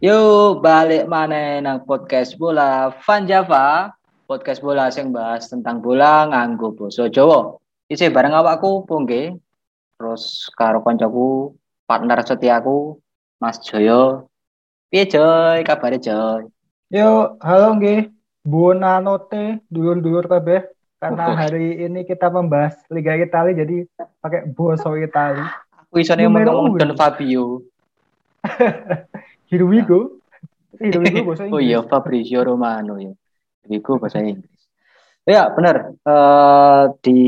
Yuk balik mana nang podcast bola Van Java podcast bola sing bahas tentang bola nganggo basa Jawa. Isi bareng awakku Pungge terus karo koncoku partner setiaku Mas Joyo. Piye Joy, kabare Joy? Yo, halo nggih. Buona notte, dulur-dulur kabeh. Karena hari ini kita membahas Liga Italia jadi pakai boso Itali. Aku isone ngomong. Don Fabio. Here we go. Here we go bahasa Oh iya Fabrizio Romano ya. Iku bahasa Inggris. Ya benar. Eh, di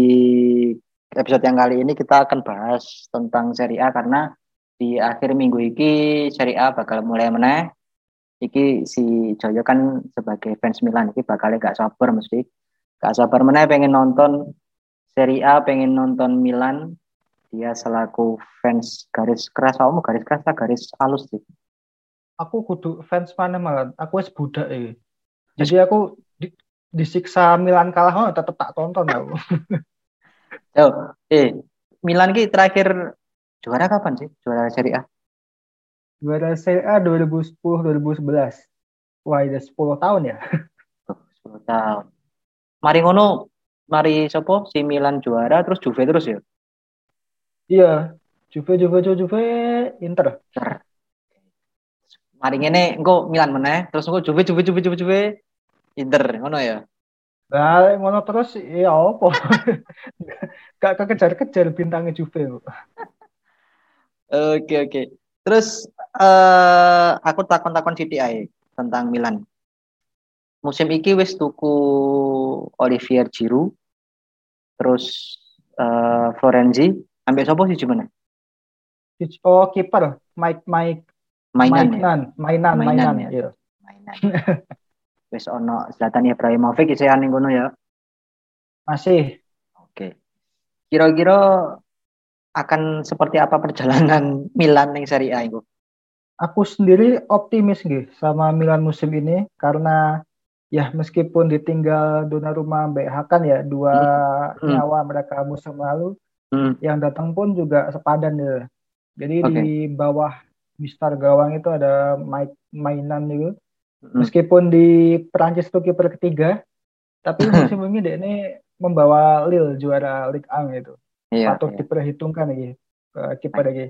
episode yang kali ini kita akan bahas tentang Serie A karena di akhir minggu ini Serie A bakal mulai meneh. Iki si Joyo kan sebagai fans Milan iki bakal gak sabar mesti. Gak sabar meneh pengen nonton Serie A, pengen nonton Milan. Dia selaku fans garis keras, kamu garis keras garis halus sih? Aku kudu fans mana malah. Aku wis budak iki. Jadi aku di- disiksa Milan kalah oh, tetep tak tonton aku. Oh, eh, Milan ki terakhir juara kapan sih? Juara Serie A? Juara Serie A 2010 2011. Wah, udah 10 tahun ya. Oh, 10 tahun. Mari ngono, mari sopo si Milan juara terus Juve terus ya. Iya. Juve Juve Juve, Juve Inter. Ter. Mari ngene engko Milan meneh, terus engko Juve Juve Juve Juve Juve Inter ngono ya. Lah, ngono terus ya apa? Gak kekejar-kejar bintangnya Juve. Oke oke. Terus eh aku takon-takon ae tentang Milan. Musim iki wis tuku Olivier Giroud, terus eh Florenzi, ambek sapa sih gimana? Oh, kiper Mike Mike Mainan ya. mainan, mainan, Mainan mainan, ya. iya. mainan. Wis ono Zlatan Ibrahimovic isian ning kono ya. Masih Oke. Kira-kira akan seperti apa perjalanan Milan ning Serie A itu? aku sendiri optimis gitu sama Milan musim ini karena ya meskipun ditinggal Donnarumma Mbak Hakan ya dua Hmm. nyawa mereka musim lalu Hmm. yang datang pun juga sepadan ya. Jadi Oke. di bawah Mister Gawang itu ada Mike mainan gitu. Hmm. Meskipun di Perancis itu kiper ketiga, tapi musim ini dia ini membawa Lille juara Ligue 1 gitu. Iya. Patut iya. diperhitungkan lagi eh, kiper lagi.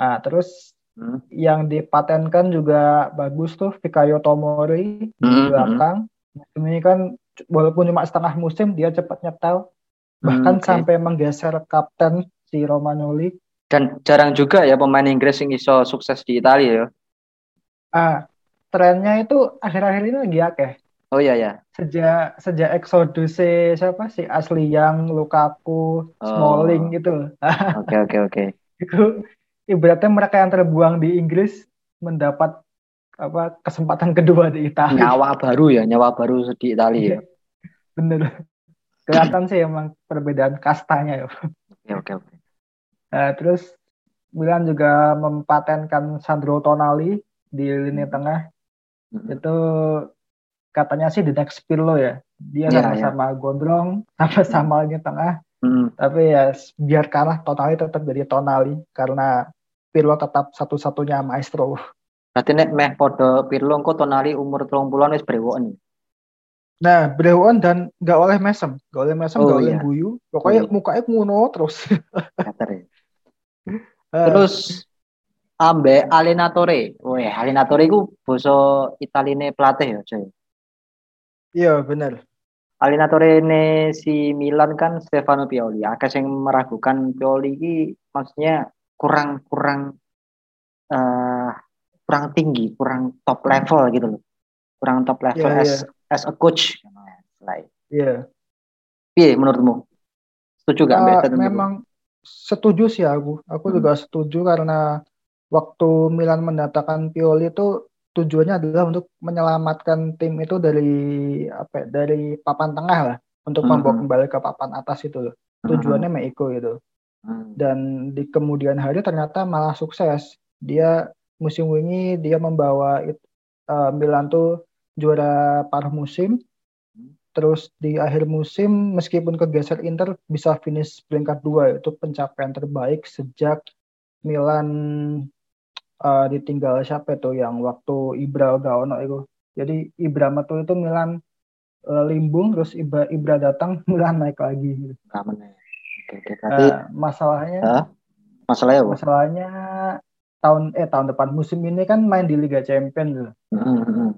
Nah, terus Hmm. yang dipatenkan juga bagus tuh Fikayo Tomori di Hmm, belakang. Musim ini kan walaupun cuma setengah musim dia cepat nyetel, bahkan Hmm, oke. sampai menggeser kapten si Romagnoli. Dan jarang juga ya pemain Inggris yang iso sukses di Italia ya. Ah, trennya itu akhir-akhir ini lagi akeh. Oh iya ya. Sejak sejak Exodus si- siapa sih Ashley Young, Lukaku, Smalling gitu. Oke oke oke. Itu ibaratnya mereka yang terbuang di Inggris mendapat apa kesempatan kedua di Italia. Nyawa baru ya, nyawa baru di Italia ya. Bener. Kelihatan sih emang perbedaan kastanya ya. Oke oke oke. Nah, terus Milan juga mempatenkan Sandro Tonali di lini Hmm. tengah. Hmm. Itu katanya sih the next Pirlo ya. Dia Iya, sama-sama gondrong, sama-sama lini tengah. Hmm. Tapi ya biar kalah Tonali tetap jadi Tonali karena Pirlo tetap satu-satunya maestro. Berarti nek meh podo Pirlo engko Tonali umur 30-an wis brewoken. Nah, Brewon dan nggak oleh mesem, nggak oleh mesem, Oh, nggak oleh iya. guyu. Pokoknya Iya. mukanya ngono terus. Eh, Terus ambe Alenatore. Weh, Alenatore iku basa Italine pelatih ya, Coy. iya bener. Alenatore ne si Milan kan Stefano Pioli. Akeh sing meragukan Pioli iki maksudnya kurang kurang eh kurang tinggi, kurang top level gitu loh. Kurang top level Iya, as as a coach. Like, Iya. piye menurutmu? Setuju gak iku? memang setuju sih aku. Aku Hmm. juga setuju karena waktu Milan mendatangkan Pioli itu tujuannya adalah untuk menyelamatkan tim itu dari apa? ya, Dari papan tengah lah, untuk Hmm. membawa kembali ke papan atas itu loh. Tujuannya Meiko gitu. Hmm. Dan di kemudian hari ternyata malah sukses. Dia musim ini dia membawa it- eh, Milan tuh juara paruh musim. Terus di akhir musim meskipun kegeser Inter bisa finish peringkat dua itu pencapaian terbaik sejak Milan uh, ditinggal siapa tuh yang waktu Ibra gak ono itu. Jadi Ibra metu itu Milan uh, limbung terus Ibra Ibra datang Milan naik lagi gitu. Oke, oke. Berarti uh, masalahnya uh, masalahnya apa? Masalahnya tahun eh tahun depan musim ini kan main di Liga Champions gitu. Mm -hmm.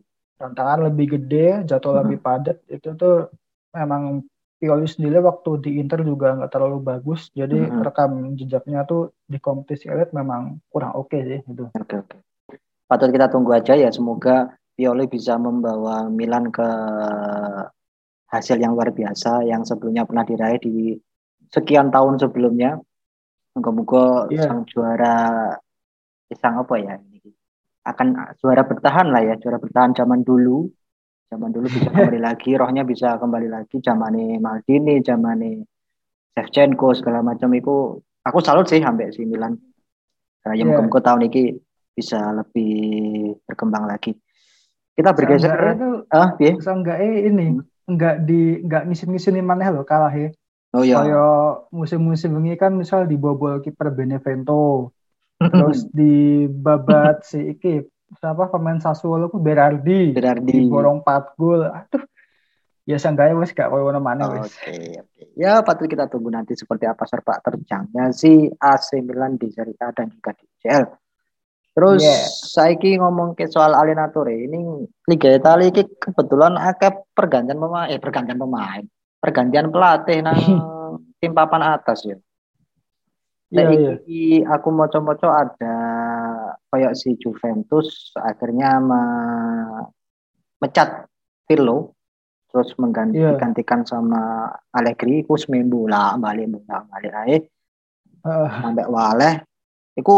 Tantangan lebih gede, jadwal mm -hmm. lebih padat. Itu tuh memang Pioli sendiri waktu di Inter juga nggak terlalu bagus, jadi hmm. rekam jejaknya tuh di kompetisi elit memang kurang oke okay sih itu. Oke okay, oke. Okay. Patut kita tunggu aja ya, semoga Pioli bisa membawa Milan ke hasil yang luar biasa yang sebelumnya pernah diraih di sekian tahun sebelumnya. Moga-moga yeah. sang juara sang apa ya akan juara bertahan lah ya, juara bertahan zaman dulu. Zaman dulu bisa kembali lagi rohnya bisa kembali lagi. Zamane Maldini zamane Shevchenko segala macam itu. Aku salut sih sampai si Milan. Karena yang yeah. tahun ini bisa lebih berkembang lagi. Kita bergeser. itu ah enggak eh ini hmm. enggak di enggak misin-misin mana lo kalah ya. Oh iya. Kaya musim-musim ini kan misal dibobol kiper Benevento terus di babat si iki siapa pemain Sassuolo ku Berardi. Berardi. Borong 4 gol. Aduh. Ya seenggaknya wes gak koyo mana wes. Oke, oke. Ya patut kita tunggu nanti seperti apa serpak terjangnya si AC Milan di Serie A dan juga di UCL. Terus yeah. saiki ngomong ke soal Allenatore ini Liga Italia ini kebetulan akeh pergantian pemain, eh pergantian pemain, pergantian pelatih nang tim papan atas ya. Iya, yeah, yeah. aku mau coba-coba ada kayak si Juventus akhirnya mecat Pirlo terus menggantikan yeah. sama Allegri ku seminggu lah balik bola balik aja uh. sampai wale itu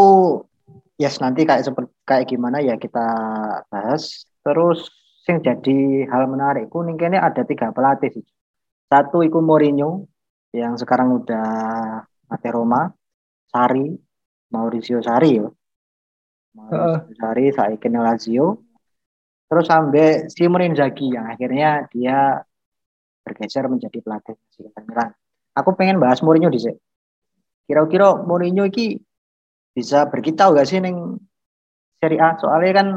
yes nanti kayak seperti kayak gimana ya kita bahas terus yang jadi hal menarik ku ini ada tiga pelatih satu iku Mourinho yang sekarang udah mati Roma Sari Mauricio Sari ya Mauricio Sari saya kenal Lazio. Terus sampai Simon Inzaghi yang akhirnya dia bergeser menjadi pelatih Inter Milan. Aku pengen bahas Mourinho di sini kira-kira Mourinho ini bisa berkitau gak sih neng Serie A? Soalnya kan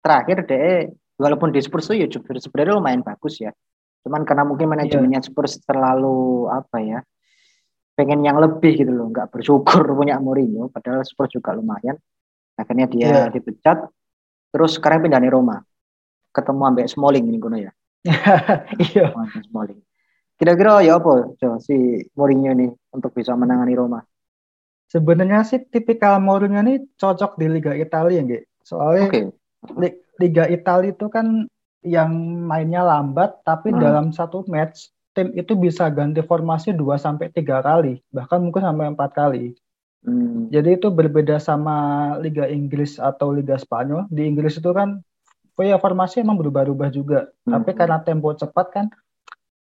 terakhir deh walaupun di Spurs itu ya sebenarnya lumayan bagus ya. Cuman karena mungkin manajemennya yeah. Spurs terlalu apa ya pengen yang lebih gitu loh nggak bersyukur punya Mourinho padahal Spurs juga lumayan. Akhirnya dia yeah. dipecat terus sekarang pindah di Roma. Ketemu ambek Smalling ini kuno ya? Iya. Smalling. Kira-kira ya apa si Mourinho ini untuk bisa menangani Roma? Sebenarnya sih tipikal Mourinho ini cocok di Liga Italia ya soalnya okay. Liga Italia itu kan yang mainnya lambat tapi hmm. dalam satu match tim itu bisa ganti formasi 2 sampai tiga kali, bahkan mungkin sampai empat kali. Hmm. Jadi itu berbeda sama Liga Inggris atau Liga Spanyol. Di Inggris itu kan oh ya formasi emang berubah-ubah juga. Hmm. Tapi karena tempo cepat kan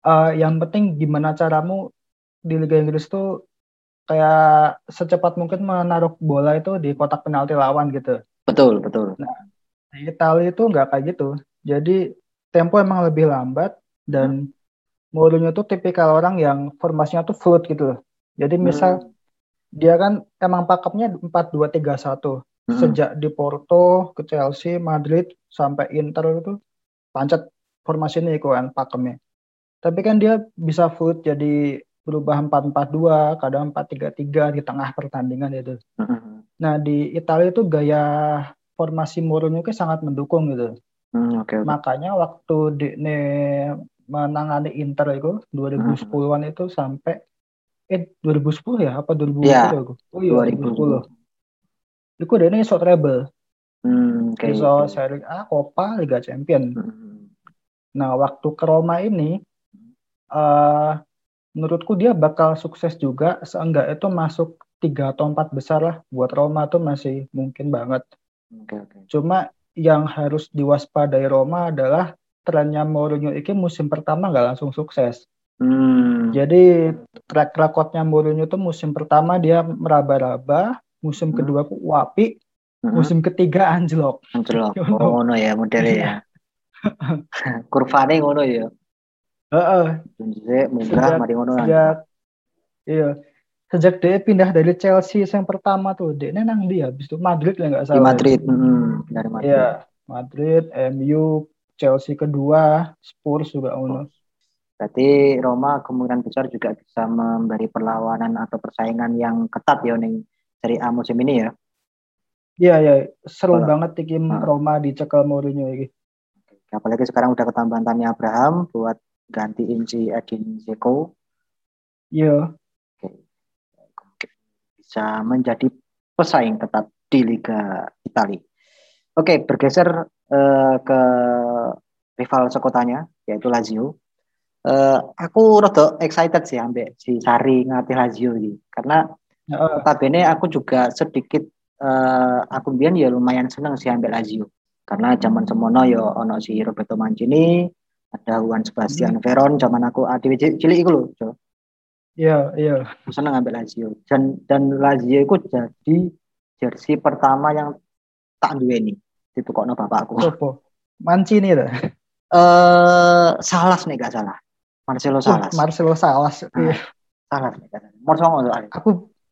uh, yang penting gimana caramu di Liga Inggris tuh kayak secepat mungkin menaruh bola itu di kotak penalti lawan gitu. Betul, betul. Nah, di Italia itu nggak kayak gitu. Jadi tempo emang lebih lambat dan hmm Mourinho tuh tipikal orang yang formasinya tuh fluid gitu loh. Jadi misal hmm. dia kan emang pakemnya 4-2-3-1. Hmm. Sejak di Porto ke Chelsea, Madrid sampai Inter itu pancet formasi ini kan pakemnya. Tapi kan dia bisa fluid jadi berubah 4-4-2, kadang 4-3-3 di tengah pertandingan itu. Hmm. Nah, di Italia itu gaya formasi Mourinho sangat mendukung gitu. Hmm, okay, okay. Makanya waktu di ne, menangani Inter itu 2010-an hmm. itu sampai eh 2010 ya apa 2010 ya, aku? Oh iya 2010. 2010. Itu udah ini iso treble. Hmm, okay, iso okay. Serie A, Copa, Liga Champion. Hmm. Nah, waktu ke Roma ini uh, menurutku dia bakal sukses juga seenggak itu masuk tiga atau empat besar lah buat Roma tuh masih mungkin banget. Okay, okay. Cuma yang harus diwaspadai Roma adalah trennya Mourinho ini musim pertama nggak langsung sukses. Hmm. Jadi track recordnya Mourinho itu musim pertama dia meraba-raba, musim hmm. kedua wapi, hmm. musim ketiga anjlok. Anjlok. Oh, ngono ya modelnya ya. Kurvane ngono ya. Heeh. Munggah mari ngono. Sejak, iya. sejak dia pindah dari Chelsea yang pertama tuh dia nang dia habis itu Madrid ya nggak salah di Madrid hmm, dari Madrid ya Madrid MU Chelsea kedua Spurs juga uno berarti Roma kemungkinan besar juga bisa memberi perlawanan atau persaingan yang ketat ya nih dari A musim ini ya Iya ya seru Kalo, banget tim hmm. Roma dicekel Mourinho ini. Apalagi sekarang udah ketambahan Tani Abraham buat gantiin si Edin Zeko. Iya bisa menjadi pesaing tetap di Liga Italia. Oke, bergeser uh, ke rival sekotanya yaitu Lazio. Uh, aku rada excited sih ambek si Sari ngatih Lazio ini karena uh. notabene aku juga sedikit uh, aku biar ya lumayan seneng sih ambek Lazio karena zaman semono yo ya ono si Roberto Mancini ada Juan Sebastian hmm. Veron zaman aku adik cilik iku lho Iya, iya. Aku seneng ambil Lazio. Dan dan Lazio itu jadi jersey pertama yang tak duweni. Itu kok no bapakku. Sopo? Mancini lah. Eh, uh, Salas nih gak salah. Marcelo oh, Salas. Oh, Marcelo Salas. Nah, iya. Salas nih gak salah. Nomor Aku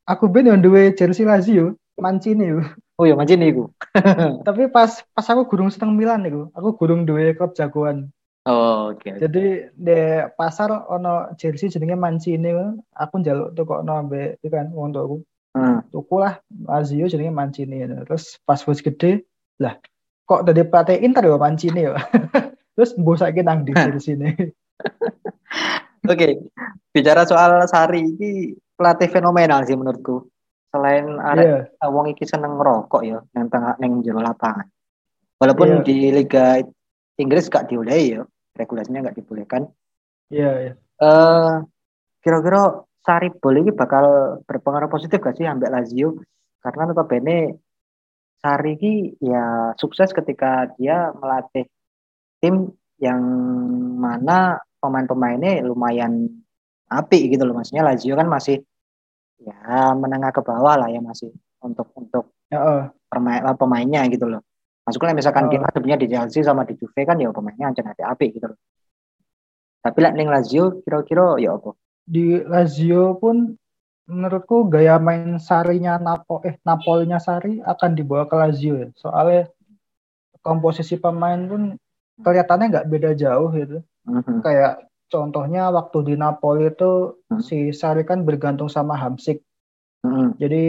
aku ben yang duwe jersey Lazio, Mancini yo. Oh iya Mancini iku. Tapi pas pas aku gurung seneng Milan iku, aku gurung duwe klub jagoan. Oh, oke. Okay. Jadi di pasar ono jersey jenenge Mancini aku njaluk no ambek kan untuk aku. Hmm. Tuku lah Lazio jenenge Mancini. Terus pas wis gede lah kok dari pelatih Inter ya Mancini ya. Terus mbok saiki nang di jersey ini. Oke, okay. bicara soal Sari ini pelatih fenomenal sih menurutku. Selain ada yeah. wong iki seneng ngerokok ya nang tengah nang jero lapangan. Walaupun yeah. di Liga Inggris gak dibolehi ya, regulasinya gak dibolehkan. Iya, iya. Uh, kira-kira Sari boleh ini bakal berpengaruh positif gak sih ambil Lazio? Karena notabene Sari ini ya sukses ketika dia melatih tim yang mana pemain-pemainnya lumayan api gitu loh maksudnya Lazio kan masih ya menengah ke bawah lah ya masih untuk untuk uh. pemain pemainnya gitu loh Maksudnya misalkan oh. kita sebenarnya di Chelsea sama di Juve kan ya pemainnya ancam ada api gitu loh. Tapi lah Lazio kira-kira ya apa? Di Lazio pun menurutku gaya main Sarinya Napo eh Napolinya Sari akan dibawa ke Lazio ya. Soalnya komposisi pemain pun kelihatannya nggak beda jauh gitu. Mm-hmm. Kayak contohnya waktu di Napoli itu mm-hmm. si Sari kan bergantung sama Hamsik. Mm-hmm. Jadi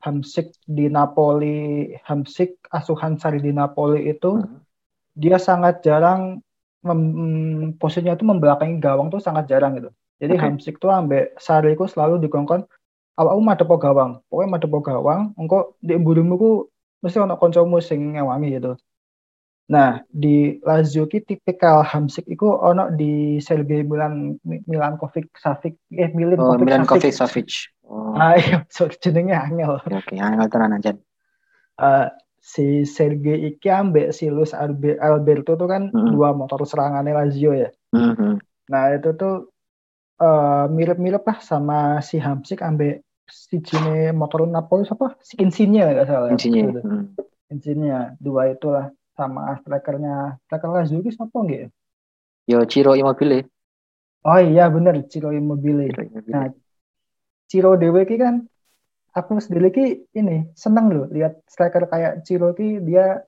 Hamsik di Napoli, Hamsik asuhan Sari di Napoli itu hmm. dia sangat jarang mem, posisinya itu membelakangi gawang tuh sangat jarang gitu. Jadi okay. Hamsik tuh ambek Sari itu selalu dikongkon awak umah depo gawang. Pokoknya mah depo gawang, engko di emburimu ku mesti ono kancamu sing ngewangi gitu. Nah, di Lazio ki tipikal Hamsik itu ono di Sergei Milan Milankovic Savic eh Milan oh, Milankovic Savic. Oh. Ah iya, so, jenenge angel. Oke, okay, angel tenan aja. Uh, si Sergei iki ambek si Luis Alberto tuh kan mm-hmm. dua motor serangannya Lazio ya. Mm-hmm. Nah itu tuh uh, mirip-mirip lah sama si Hamsik ambek si Cine motor Napoli siapa? Si Insigne nggak salah. Insigne. Gitu. Mm. Insigne dua itulah sama strikernya striker Lazio itu siapa nggak? Yo Ciro Immobile. Oh iya bener Ciro Immobile. Ciro Immobile. Nah Ciro Dewe ki kan aku sendiri ki ini seneng loh lihat striker kayak Ciro ki dia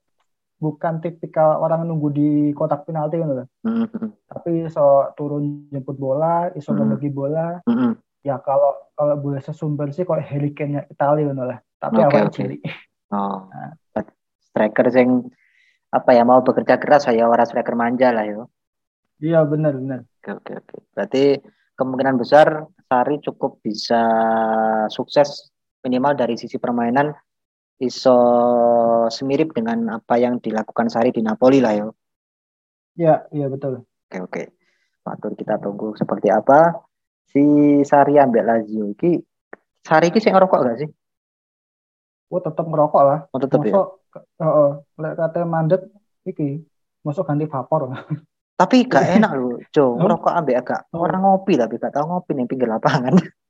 bukan tipikal orang nunggu di kotak penalti kan loh. Mm-hmm. Tapi so turun jemput bola, iso mm-hmm. bola. Mm-hmm. Ya kalau kalau boleh sesumber sih kok Harry Kane-nya Italia kan lah. Tapi okay, awal okay. Oh. Nah. Striker yang apa ya mau bekerja keras saya orang striker manja lah yo. Iya benar benar. Oke oke oke. Berarti kemungkinan besar Sari cukup bisa sukses minimal dari sisi permainan iso semirip dengan apa yang dilakukan Sari di Napoli lah yo. Ya, iya betul. Oke oke. Patur kita tunggu seperti apa si Sari ambil Lazio iki. Sari iki sing ngerokok gak sih? Oh tetap ngerokok lah. Oh tetap ya. Heeh, uh, lek kate mandek iki masuk ganti vapor. Tapi gak enak loh, Jo. Ngerokok ambek agak orang ngopi tapi gak tau ngopi nih pinggir lapangan.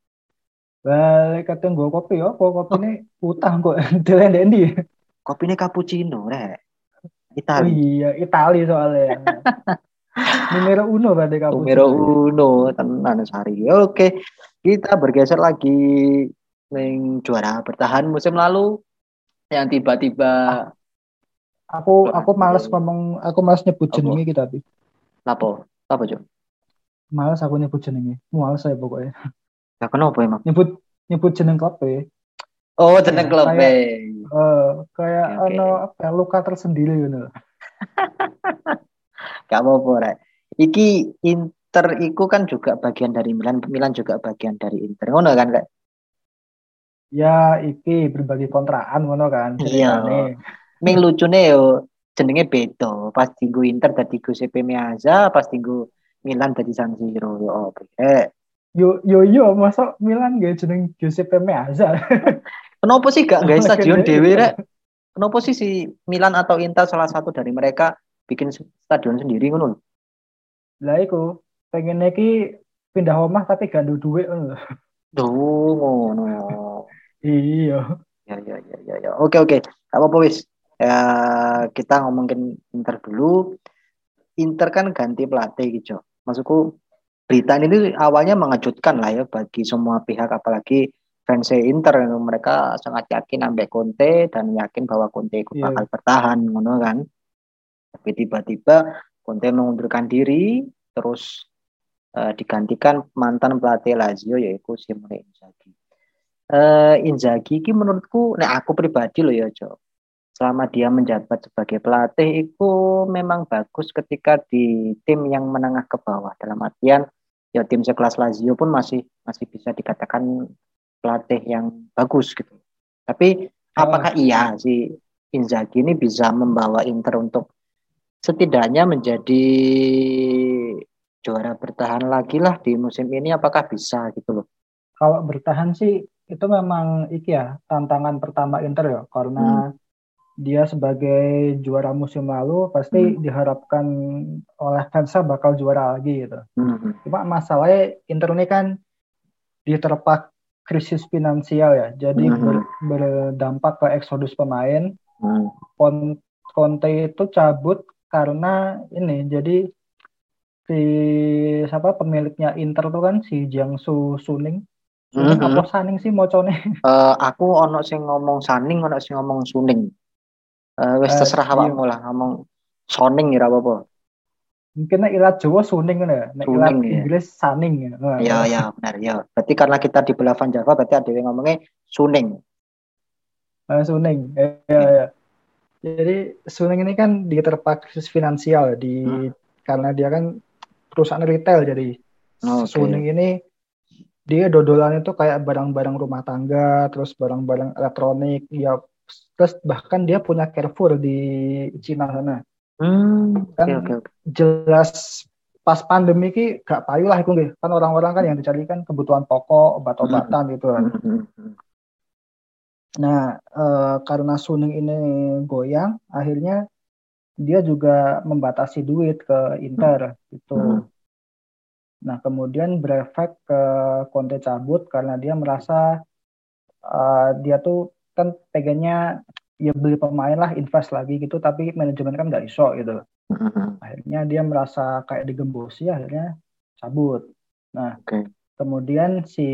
Balik kata gue kopi ya, kok kopi ini utang kok delen dendi. Kopi ini cappuccino, rek. Itali. Oh iya, Itali soalnya. Numero uno berarti cappuccino. Numero uno, tenan sehari. Oke. kita bergeser lagi yang juara bertahan musim lalu yang tiba-tiba aku aku males ngomong aku males nyebut jenenge kita tapi lapo apa cok males aku nyebut jenenge males saya pokoknya ya kenapa emang? Nyebut nyebut jeneng klub ya oh jeneng klub kayak uh, kayak okay, ono apa luka tersendiri gitu gak apa-apa rek. Iki Inter iku kan juga bagian dari Milan Milan juga bagian dari Inter. Ngono kan kak ya iki berbagi kontraan ngono kan iya. ming lucune yo jenenge beda pas tinggu Inter dadi Giuseppe Meazza pas tinggu Milan dadi San Siro. Yo oke yo yo yo masa Milan gak jeneng Giuseppe Meazza kenapa sih gak gak stadion dewe rek kenapa sih si Milan atau Inter salah satu dari mereka bikin stadion sendiri ngono lah iku pengen iki pindah rumah tapi gak ada duit ngono Duh, ngono ya. Iya. Ya ya ya ya ya. Oke oke. Apa apa wis? Ya, kita ngomongin Inter dulu. Inter kan ganti pelatih gitu. Maksudku berita ini awalnya mengejutkan lah ya bagi semua pihak apalagi fans Inter mereka sangat yakin ambek Conte dan yakin bahwa Conte ikut yeah. bakal bertahan ngono kan. Tapi tiba-tiba Conte mengundurkan diri terus uh, digantikan mantan pelatih Lazio yaitu Simone Inzaghi. Uh, Inzaghi ini menurutku, nah aku pribadi loh ya Jo, selama dia menjabat sebagai pelatih itu memang bagus ketika di tim yang menengah ke bawah dalam artian ya tim sekelas Lazio pun masih masih bisa dikatakan pelatih yang bagus gitu. Tapi apakah oh. iya si Inzaghi ini bisa membawa Inter untuk setidaknya menjadi juara bertahan lagi lah di musim ini apakah bisa gitu loh? Kalau bertahan sih itu memang iki ya tantangan pertama Inter ya karena hmm dia sebagai juara musim lalu pasti hmm. diharapkan oleh fansnya bakal juara lagi gitu. Hmm. Cuma masalahnya Inter ini kan diterpak krisis finansial ya, jadi hmm. ber, berdampak ke eksodus pemain. Hmm. Conte itu cabut karena ini jadi si siapa pemiliknya Inter tuh kan si Jiangsu Suning. Suning mm -hmm. apa Saning sih mocone? Uh, aku ono sing ngomong Saning, ono sing ngomong Suning. Uh, wis terserah uh, awakmu lah ngomong soning ya apa-apa. Mungkin ilat Jawa suning ya, nek ilat ya. Inggris saning ya. Iya iya benar ya. Berarti karena kita di belahan Jawa berarti ada yang ngomongnya suning. Uh, suning. Ya, ya, ya. Jadi suning ini kan diterpa krisis finansial di hmm. karena dia kan perusahaan retail jadi oh, okay. suning ini dia dodolan itu kayak barang-barang rumah tangga, terus barang-barang elektronik, ya terus bahkan dia punya Carrefour di Cina sana hmm, kan okay, okay. jelas pas pandemi ki gak payu lah itu kan orang-orang kan yang dicari kan kebutuhan pokok obat-obatan gitu kan hmm, hmm, hmm. nah e, karena Suning ini goyang akhirnya dia juga membatasi duit ke Inter gitu hmm. nah kemudian berefek ke Conte cabut karena dia merasa uh, dia tuh kan pegangnya ya beli pemain lah invest lagi gitu tapi manajemen kan nggak iso gitu akhirnya dia merasa kayak digembosi akhirnya cabut nah okay. kemudian si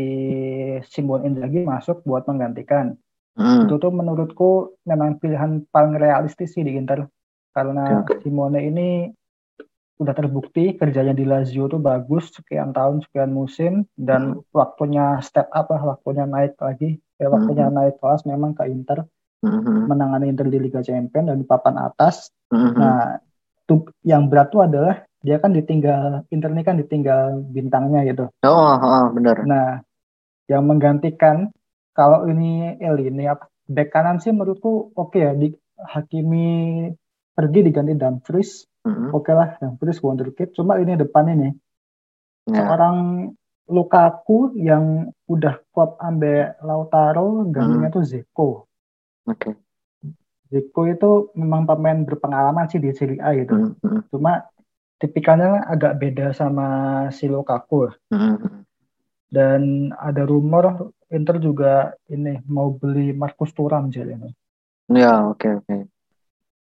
Simon Inzaghi masuk buat menggantikan mm. itu tuh menurutku memang pilihan paling realistis sih di Inter karena okay. Simone ini udah terbukti kerjanya di Lazio tuh bagus sekian tahun sekian musim dan mm. waktunya step up lah waktunya naik lagi ya waktunya mm -hmm. naik kelas memang ke Inter mm -hmm. menangani Inter di Liga Champions dan di papan atas mm -hmm. nah tuh yang berat tuh adalah dia kan ditinggal Inter ini kan ditinggal bintangnya gitu oh, oh benar nah yang menggantikan kalau ini El ini apa back kanan sih menurutku oke okay ya di Hakimi pergi diganti Dumfries mm -hmm. oke okay lah Dumfries wonderkid cuma ini depan ini yeah. seorang Lukaku yang udah klub ambe Lautaro gantinya hmm. tuh Zeko. Oke. Okay. Zeko itu memang pemain berpengalaman sih di Serie A gitu. Hmm. hmm. Cuma tipikalnya agak beda sama si Lukaku. Hmm. Dan ada rumor Inter juga ini mau beli Marcus Thuram jadi ini. Ya, oke okay, oke. Okay.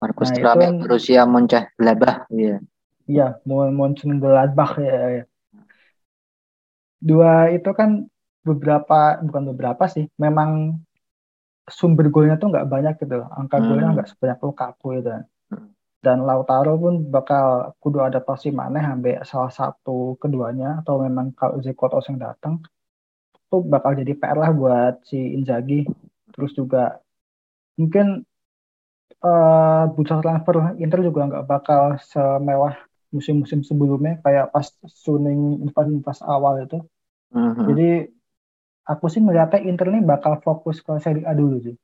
Marcus nah, Thuram yang berusia Moncah Gladbach, iya. Iya, Moncah Gladbach ya. ya dua itu kan beberapa bukan beberapa sih memang sumber golnya tuh nggak banyak gitu angka Hmm. golnya nggak sebanyak Lukaku itu dan Lautaro pun bakal kudu adaptasi mana sampai salah satu keduanya atau memang kalau Zeko yang datang itu bakal jadi PR lah buat si Inzaghi terus juga mungkin eh bursa transfer Inter juga nggak bakal semewah musim-musim sebelumnya kayak pas Suning invasi-invasi awal itu Mhm. jadi aku sih melihatnya Inter ini bakal fokus ke Serie A dulu sih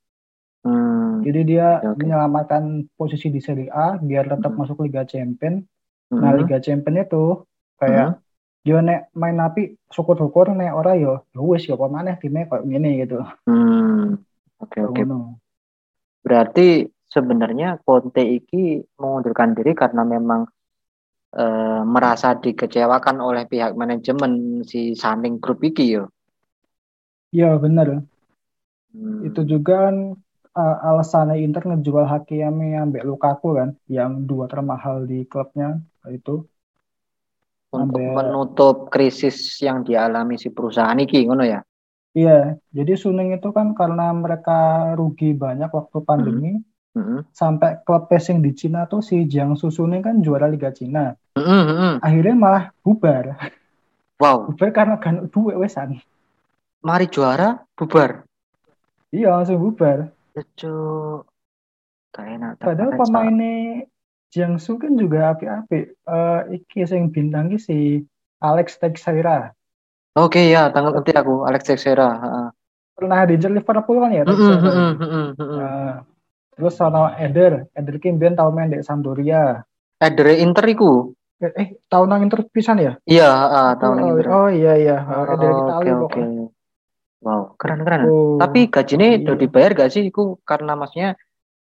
Hmm. jadi dia oke. menyelamatkan posisi di Serie A biar tetap Mhm. masuk Liga Champion Nah, Mhm. Liga Champion itu kayak dia nek main api syukur-syukur nek ora yo ya wis yo pemane timnya kayak gini gitu. Hmm. Oke oke. Ngono. Berarti sebenarnya Conte iki mengundurkan diri karena memang eh, merasa dikecewakan oleh pihak manajemen si Saning Group iki yo. Iya bener. Hmm. Itu juga kan uh, alasannya Inter ngejual Hakimi ambek Lukaku kan yang dua termahal di klubnya itu. untuk Ambek- menutup krisis yang dialami si perusahaan iki ngono ya. Iya, jadi Suning itu kan karena mereka rugi banyak waktu pandemi Mhm. sampai klub passing di Cina tuh si Jiangsu Suning kan juara Liga Cina. Mhm, mhm. Akhirnya malah bubar. Wow, Bubar karena kan duit wesan. mari juara bubar. Iya, langsung bubar. Lucu. Gak enak. Padahal pemainnya Jiangsu kan juga api-api. Eh iki sing bintang si Alex Teixeira. Oke ya, tanggal nanti aku Alex Teixeira. heeh. Pernah diincer Liverpool kan ya mhm, mhm. Nah, terus sama Eder, Eder ki mbiyen tau main di Sampdoria. Dari Inter iku. Eh, eh tahun nang Inter pisan ya? Iya, heeh, tahun oh, ini Inter. oh iya iya, oh, Eder Oh, Itali Oke, oke. pokoknya. Wow, keren-keren. Oh, Tapi gajinya iya. udah dibayar gak sih? Iku karena maksudnya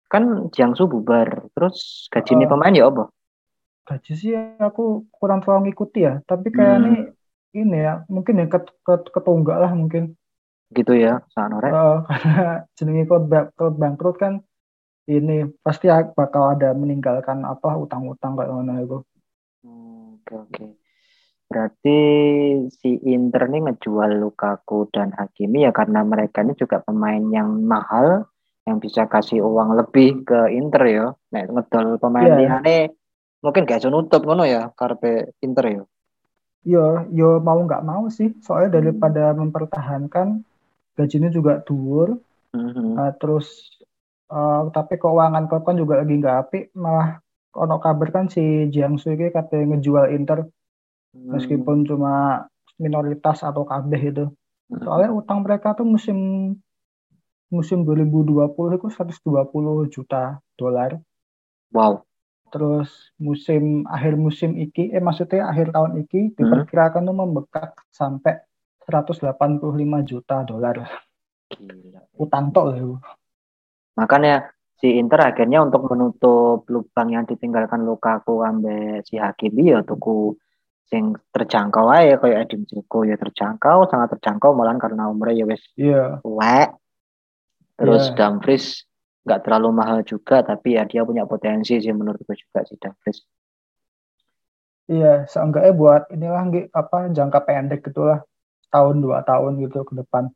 kan Jiangsu bubar. Terus gajinya Oh. pemain ya apa? gaji sih aku kurang terlalu ngikuti ya. Tapi kayak Hmm. nih ini ya, mungkin ya ket, ket, ketunggak lah mungkin. Gitu ya, saat norek. Eh, karena jenenge klub, ba- klub bangkrut kan ini pasti ak- bakal ada meninggalkan apa utang-utang kayak mana itu. Hmm, Oke, oke. Berarti si Inter nih ngejual Lukaku dan Hakimi ya karena mereka ini juga pemain yang mahal yang bisa kasih uang lebih ke Inter ya. Nek ngedol pemain Iya. liyane mungkin gak nutup ngono ya karepe Inter ya. Yo yo mau nggak mau sih, soalnya Hmm. daripada mempertahankan gajinya juga dur, Mhm. Nah, terus eh, tapi keuangan klub kan juga lagi nggak apik, malah ono kabar kan si Jiangsu ini katanya ngejual Inter Hmm. meskipun cuma minoritas atau kabeh itu. Soalnya utang mereka tuh musim musim 2020 itu 120 juta dolar. Wow. Terus musim akhir musim iki, eh maksudnya akhir tahun iki diperkirakan tuh membekak sampai 185 juta dolar. Utang tok loh. Makanya si Inter akhirnya untuk menutup lubang yang ditinggalkan Lukaku ambek si Hakimi ya tuku sing terjangkau aja kayak Edin Dzeko ya terjangkau sangat terjangkau malahan karena umurnya ya wis Iya, tuwek terus Iya. Dumfries nggak terlalu mahal juga tapi ya dia punya potensi sih menurutku juga si Dumfries iya, seenggaknya buat inilah apa jangka pendek gitulah tahun dua tahun gitu ke depan.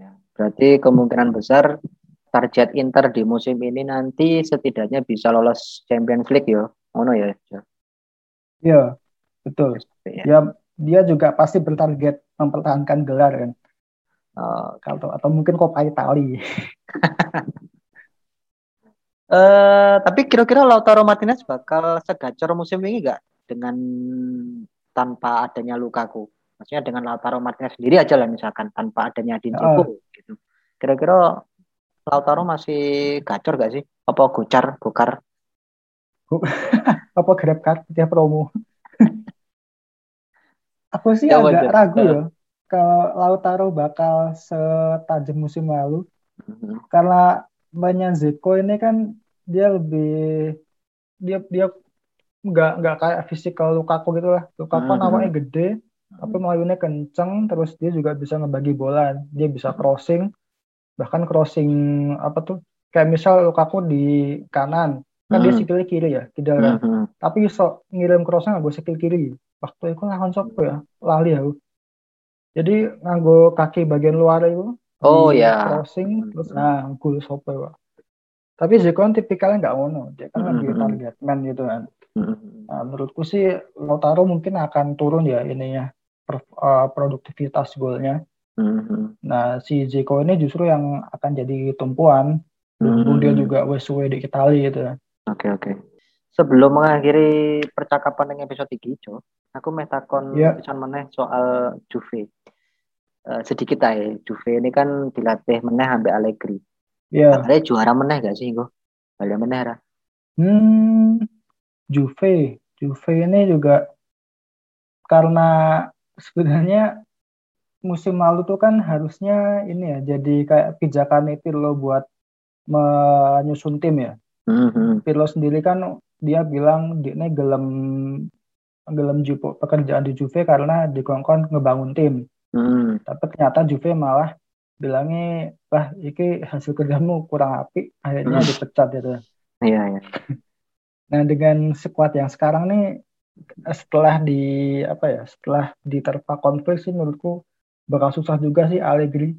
Ya. berarti kemungkinan besar target Inter di musim ini nanti setidaknya bisa lolos Champions League ya ngono ya Iya, betul. ya. Ya, dia juga pasti bertarget mempertahankan gelar kan. Oh, Atau atau mungkin Coppa Italia. Eh, tapi kira-kira Lautaro Martinez bakal segacor musim ini nggak dengan tanpa adanya Lukaku? Maksudnya dengan Lautaro Martinez sendiri aja lah misalkan tanpa adanya Edin Ya. Dzeko gitu. Kira-kira Lautaro masih gacor gak sih? Apa gocar, gokar? Apa grab card dia promo. Aku sih Ya, agak wajar. ragu Ya. kalau Lautaro bakal setajam musim lalu Mhm. karena mainnya Zeko ini kan dia lebih dia dia nggak nggak kayak fisikal Lukaku gitu lah. Lukaku Mhm. awalnya gede tapi melayunya kenceng terus dia juga bisa ngebagi bola dia bisa crossing bahkan crossing apa tuh kayak misal Lukaku di kanan kan dia Mhm. sikilnya kiri ya kidal kan Mhm. tapi so ngirim crossing gue sikil kiri waktu itu lawan siapa ya lali aku Jadi nganggo kaki bagian luar itu. Oh ya. Crossing Hmm. terus nah gol sopo Pak. Tapi Zico kan tipikalnya nggak ngono. Dia kan Hmm, lebih hmm. target man gitu kan. Hmm. Nah, menurutku sih Lautaro mungkin akan turun ya ininya per- eh, produktivitas golnya. Hmm. Nah, si Zico ini justru yang akan jadi tumpuan. Berhubung dia juga wes di Itali gitu. Oke oke. Sebelum mengakhiri percakapan dengan episode iki, Jo, aku mau takon Iya. pisan meneh soal Juve. Eh, sedikit aja, Juve ini kan dilatih meneh ambek Allegri. Ya, Kabarnya juara meneh gak sih, Go? Balik meneh ra? hmm, Juve, Juve ini juga karena sebenarnya musim lalu tuh kan harusnya ini ya jadi kayak pijakan Pirlo buat menyusun tim ya. Hmm, hmm. Pirlo sendiri kan dia bilang dia ini gelem gelem jupo pekerjaan di Juve karena dikongkon ngebangun tim. Hmm. Tapi ternyata Juve malah bilangnya wah iki hasil kerjamu kurang apik akhirnya Hmm. dipecat gitu. Iya, iya. Nah dengan skuad yang sekarang nih setelah di apa ya setelah diterpa konflik sih menurutku bakal susah juga sih Allegri.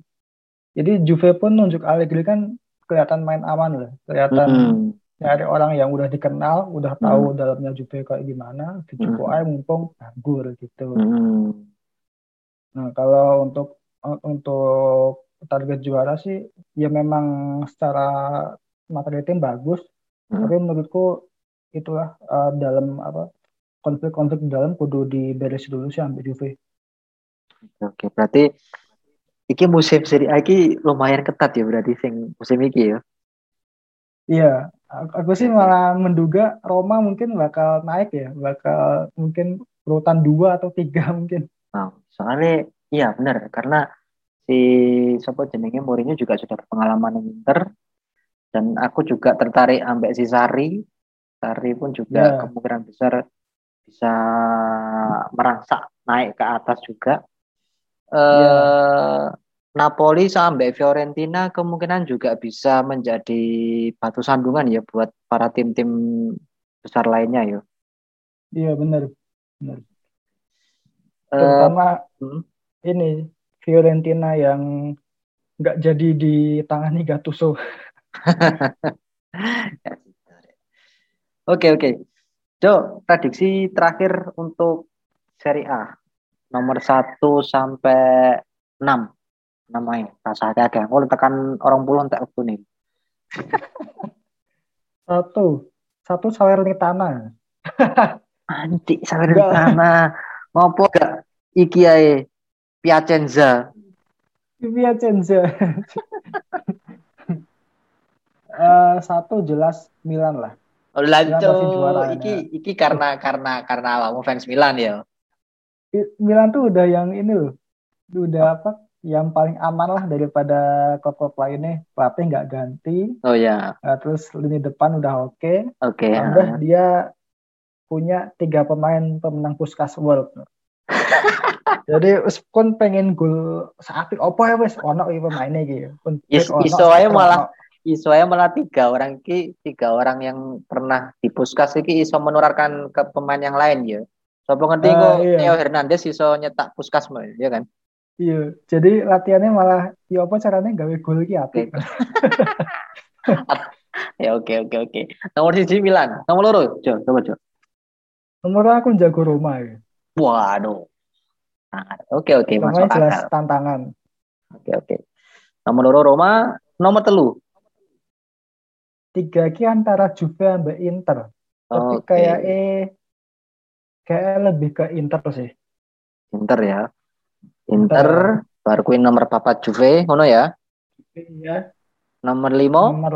Jadi Juve pun nunjuk Allegri kan kelihatan main aman lah, kelihatan Hmm. nyari orang yang udah dikenal, udah tahu dalamnya Juve kayak gimana, dicukup Hmm. aja mumpung nganggur gitu. Hmm. Nah kalau untuk untuk target juara sih ya memang secara materi tim bagus, Hmm. tapi menurutku itulah eh, dalam apa konflik-konflik dalam kudu diberes dulu sih ambil Juve. Oke, berarti iki musim Serie A iki lumayan ketat ya berarti sing musim iki ya. Iya, aku sih malah menduga Roma mungkin bakal naik ya, bakal mungkin urutan dua atau tiga mungkin. Nah, soalnya iya benar karena si siapa jenenge Mourinho juga sudah berpengalaman di Inter dan aku juga tertarik ambek si Sari. Sari pun juga Ya. kemungkinan besar bisa merangsak naik ke atas juga. Eh Napoli sampai Fiorentina kemungkinan juga bisa menjadi batu sandungan ya buat para tim-tim besar lainnya ya. Iya benar, benar. Eh, Terutama hmm. ini Fiorentina yang nggak jadi ditangani Gattuso. Oke oke. Jo, prediksi terakhir untuk Serie A nomor 1 sampai 6 namanya rasa agak kalau tekan orang puluh tak waktu nih. Satu, satu Salernitana. anti sampai Enggak. sana ngopo gak? Iki ae. Piacenza Piacenza. Eh, satu jelas Milan lah. Oh, lanjut iki iki karena karena karena kamu fans Milan ya Milan tuh udah yang ini loh, udah apa? Yang paling aman lah daripada klub-klub lainnya. Pelatih nggak ganti, oh ya Nah, terus lini depan udah oke. oke Tambah ah. dia punya tiga pemain pemenang Puskas World. Jadi pun pengen gol saat apa ya wes ono iki pemainnya gitu. Ono, iso ae malah iso ae malah tiga orang ki tiga orang yang pernah di puskas iki iso menularkan ke pemain yang lain ya Sopo ngerti Ah, kok iya. Theo Hernandez iso nyetak puskas ya kan Iya, jadi latihannya malah ya apa caranya gawe gol iki apik. ya oke oke oke nomor siji Milan nomor loro Jo coba Jo Nomor aku jago Roma ya. waduh oke oke masuk Pokoknya jelas akal tantangan. oke oke nomor loro Roma nomor telu Tiga ki antara Juve sampai Inter. Tapi Oke. kayak eh kayak lebih ke Inter sih. Inter ya Inter baru kuin nomor papat Juve ngono ya Iya. nomor limo Nomor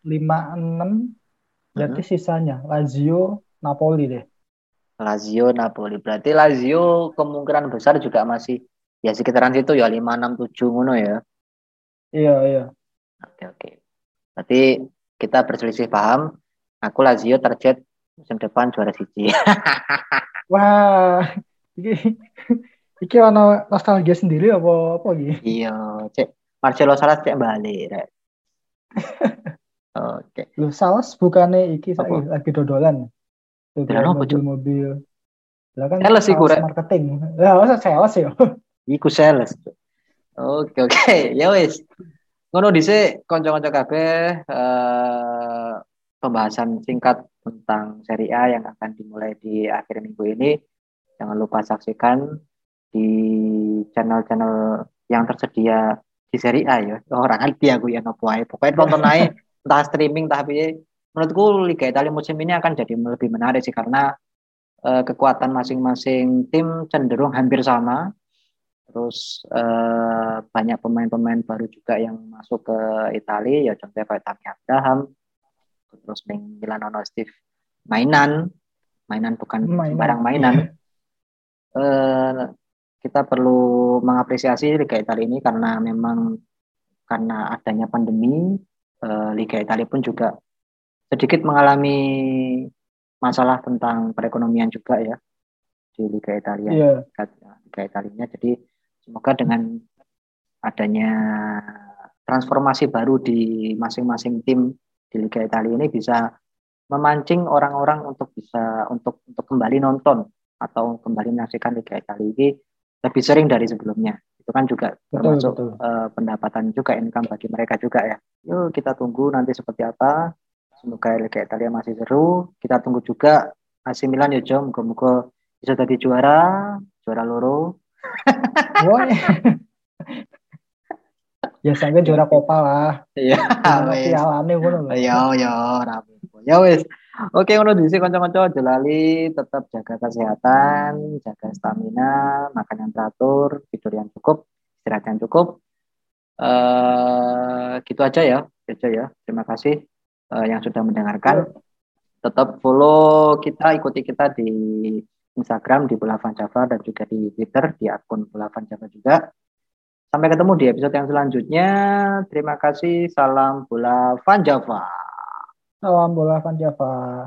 56 berarti Hmm. sisanya Lazio, Napoli deh. Lazio Napoli berarti Lazio kemungkinan besar juga masih ya sekitaran situ ya 5 6 7 ngono ya Iya, iya. oke oke berarti kita berselisih paham aku Lazio target musim depan juara siji Wah, iki iki ono nostalgia sendiri apa apa iki? iya cek Marcelo Salas cek balik rek oke Lu Salas bukannya iki Apa? saiki lagi dodolan. Tuh Dodolan apa, Cuk? mobil-mobil. Lah kan Sales iku, Rek. marketing. Lah masa sales ya? Iku sales. Oke oke, ya wis. Ngono dhisik kanca-kanca kabeh eh, pembahasan singkat tentang seri A yang akan dimulai di akhir minggu ini. Jangan lupa saksikan di channel-channel yang tersedia di seri A ya. Orang ngerti aku ya nopo ae. Pokoknya tonton aja entah streaming tapi menurutku Liga Italia musim ini akan jadi lebih menarik sih karena eh, kekuatan masing-masing tim cenderung hampir sama terus eh, banyak pemain-pemain baru juga yang masuk ke Italia ya contohnya kayak Tammy Abraham terus Ming Milanono Steve mainan. Mainan bukan Mainan. barang mainan. Eh, kita perlu mengapresiasi Liga Italia ini karena memang karena adanya pandemi eh, Liga Italia pun juga sedikit mengalami masalah tentang perekonomian juga ya di Liga Italia. Iya. Liga Italia jadi semoga dengan adanya transformasi baru di masing-masing tim di Liga Italia ini bisa memancing orang-orang untuk bisa untuk untuk kembali nonton atau kembali menyaksikan Liga Italia ini lebih sering dari sebelumnya. Itu kan juga Betul, termasuk betul. eh, pendapatan juga income bagi mereka juga ya. Yuk kita tunggu nanti seperti apa. Semoga Liga Italia masih seru. Kita tunggu juga AC Milan ya Jom moga-moga bisa jadi juara. Juara loro. Woi. Ya sampai juara Copa lah. iya wes pialane ngono lho. ya ya ora apa-apa. ya wes oke ngono dhisik kanca-kanca aja lali tetap jaga kesehatan jaga stamina makan yang teratur tidur yang cukup istirahat yang cukup. Eh gitu aja ya aja ya. Terima kasih eh, yang sudah mendengarkan. Tetap follow kita ikuti kita di Instagram di Bola Van Java dan juga di Twitter di akun Bola Van Java juga sampai ketemu di episode yang selanjutnya. Terima kasih. Salam Bola Van Java. Salam bola Van Java.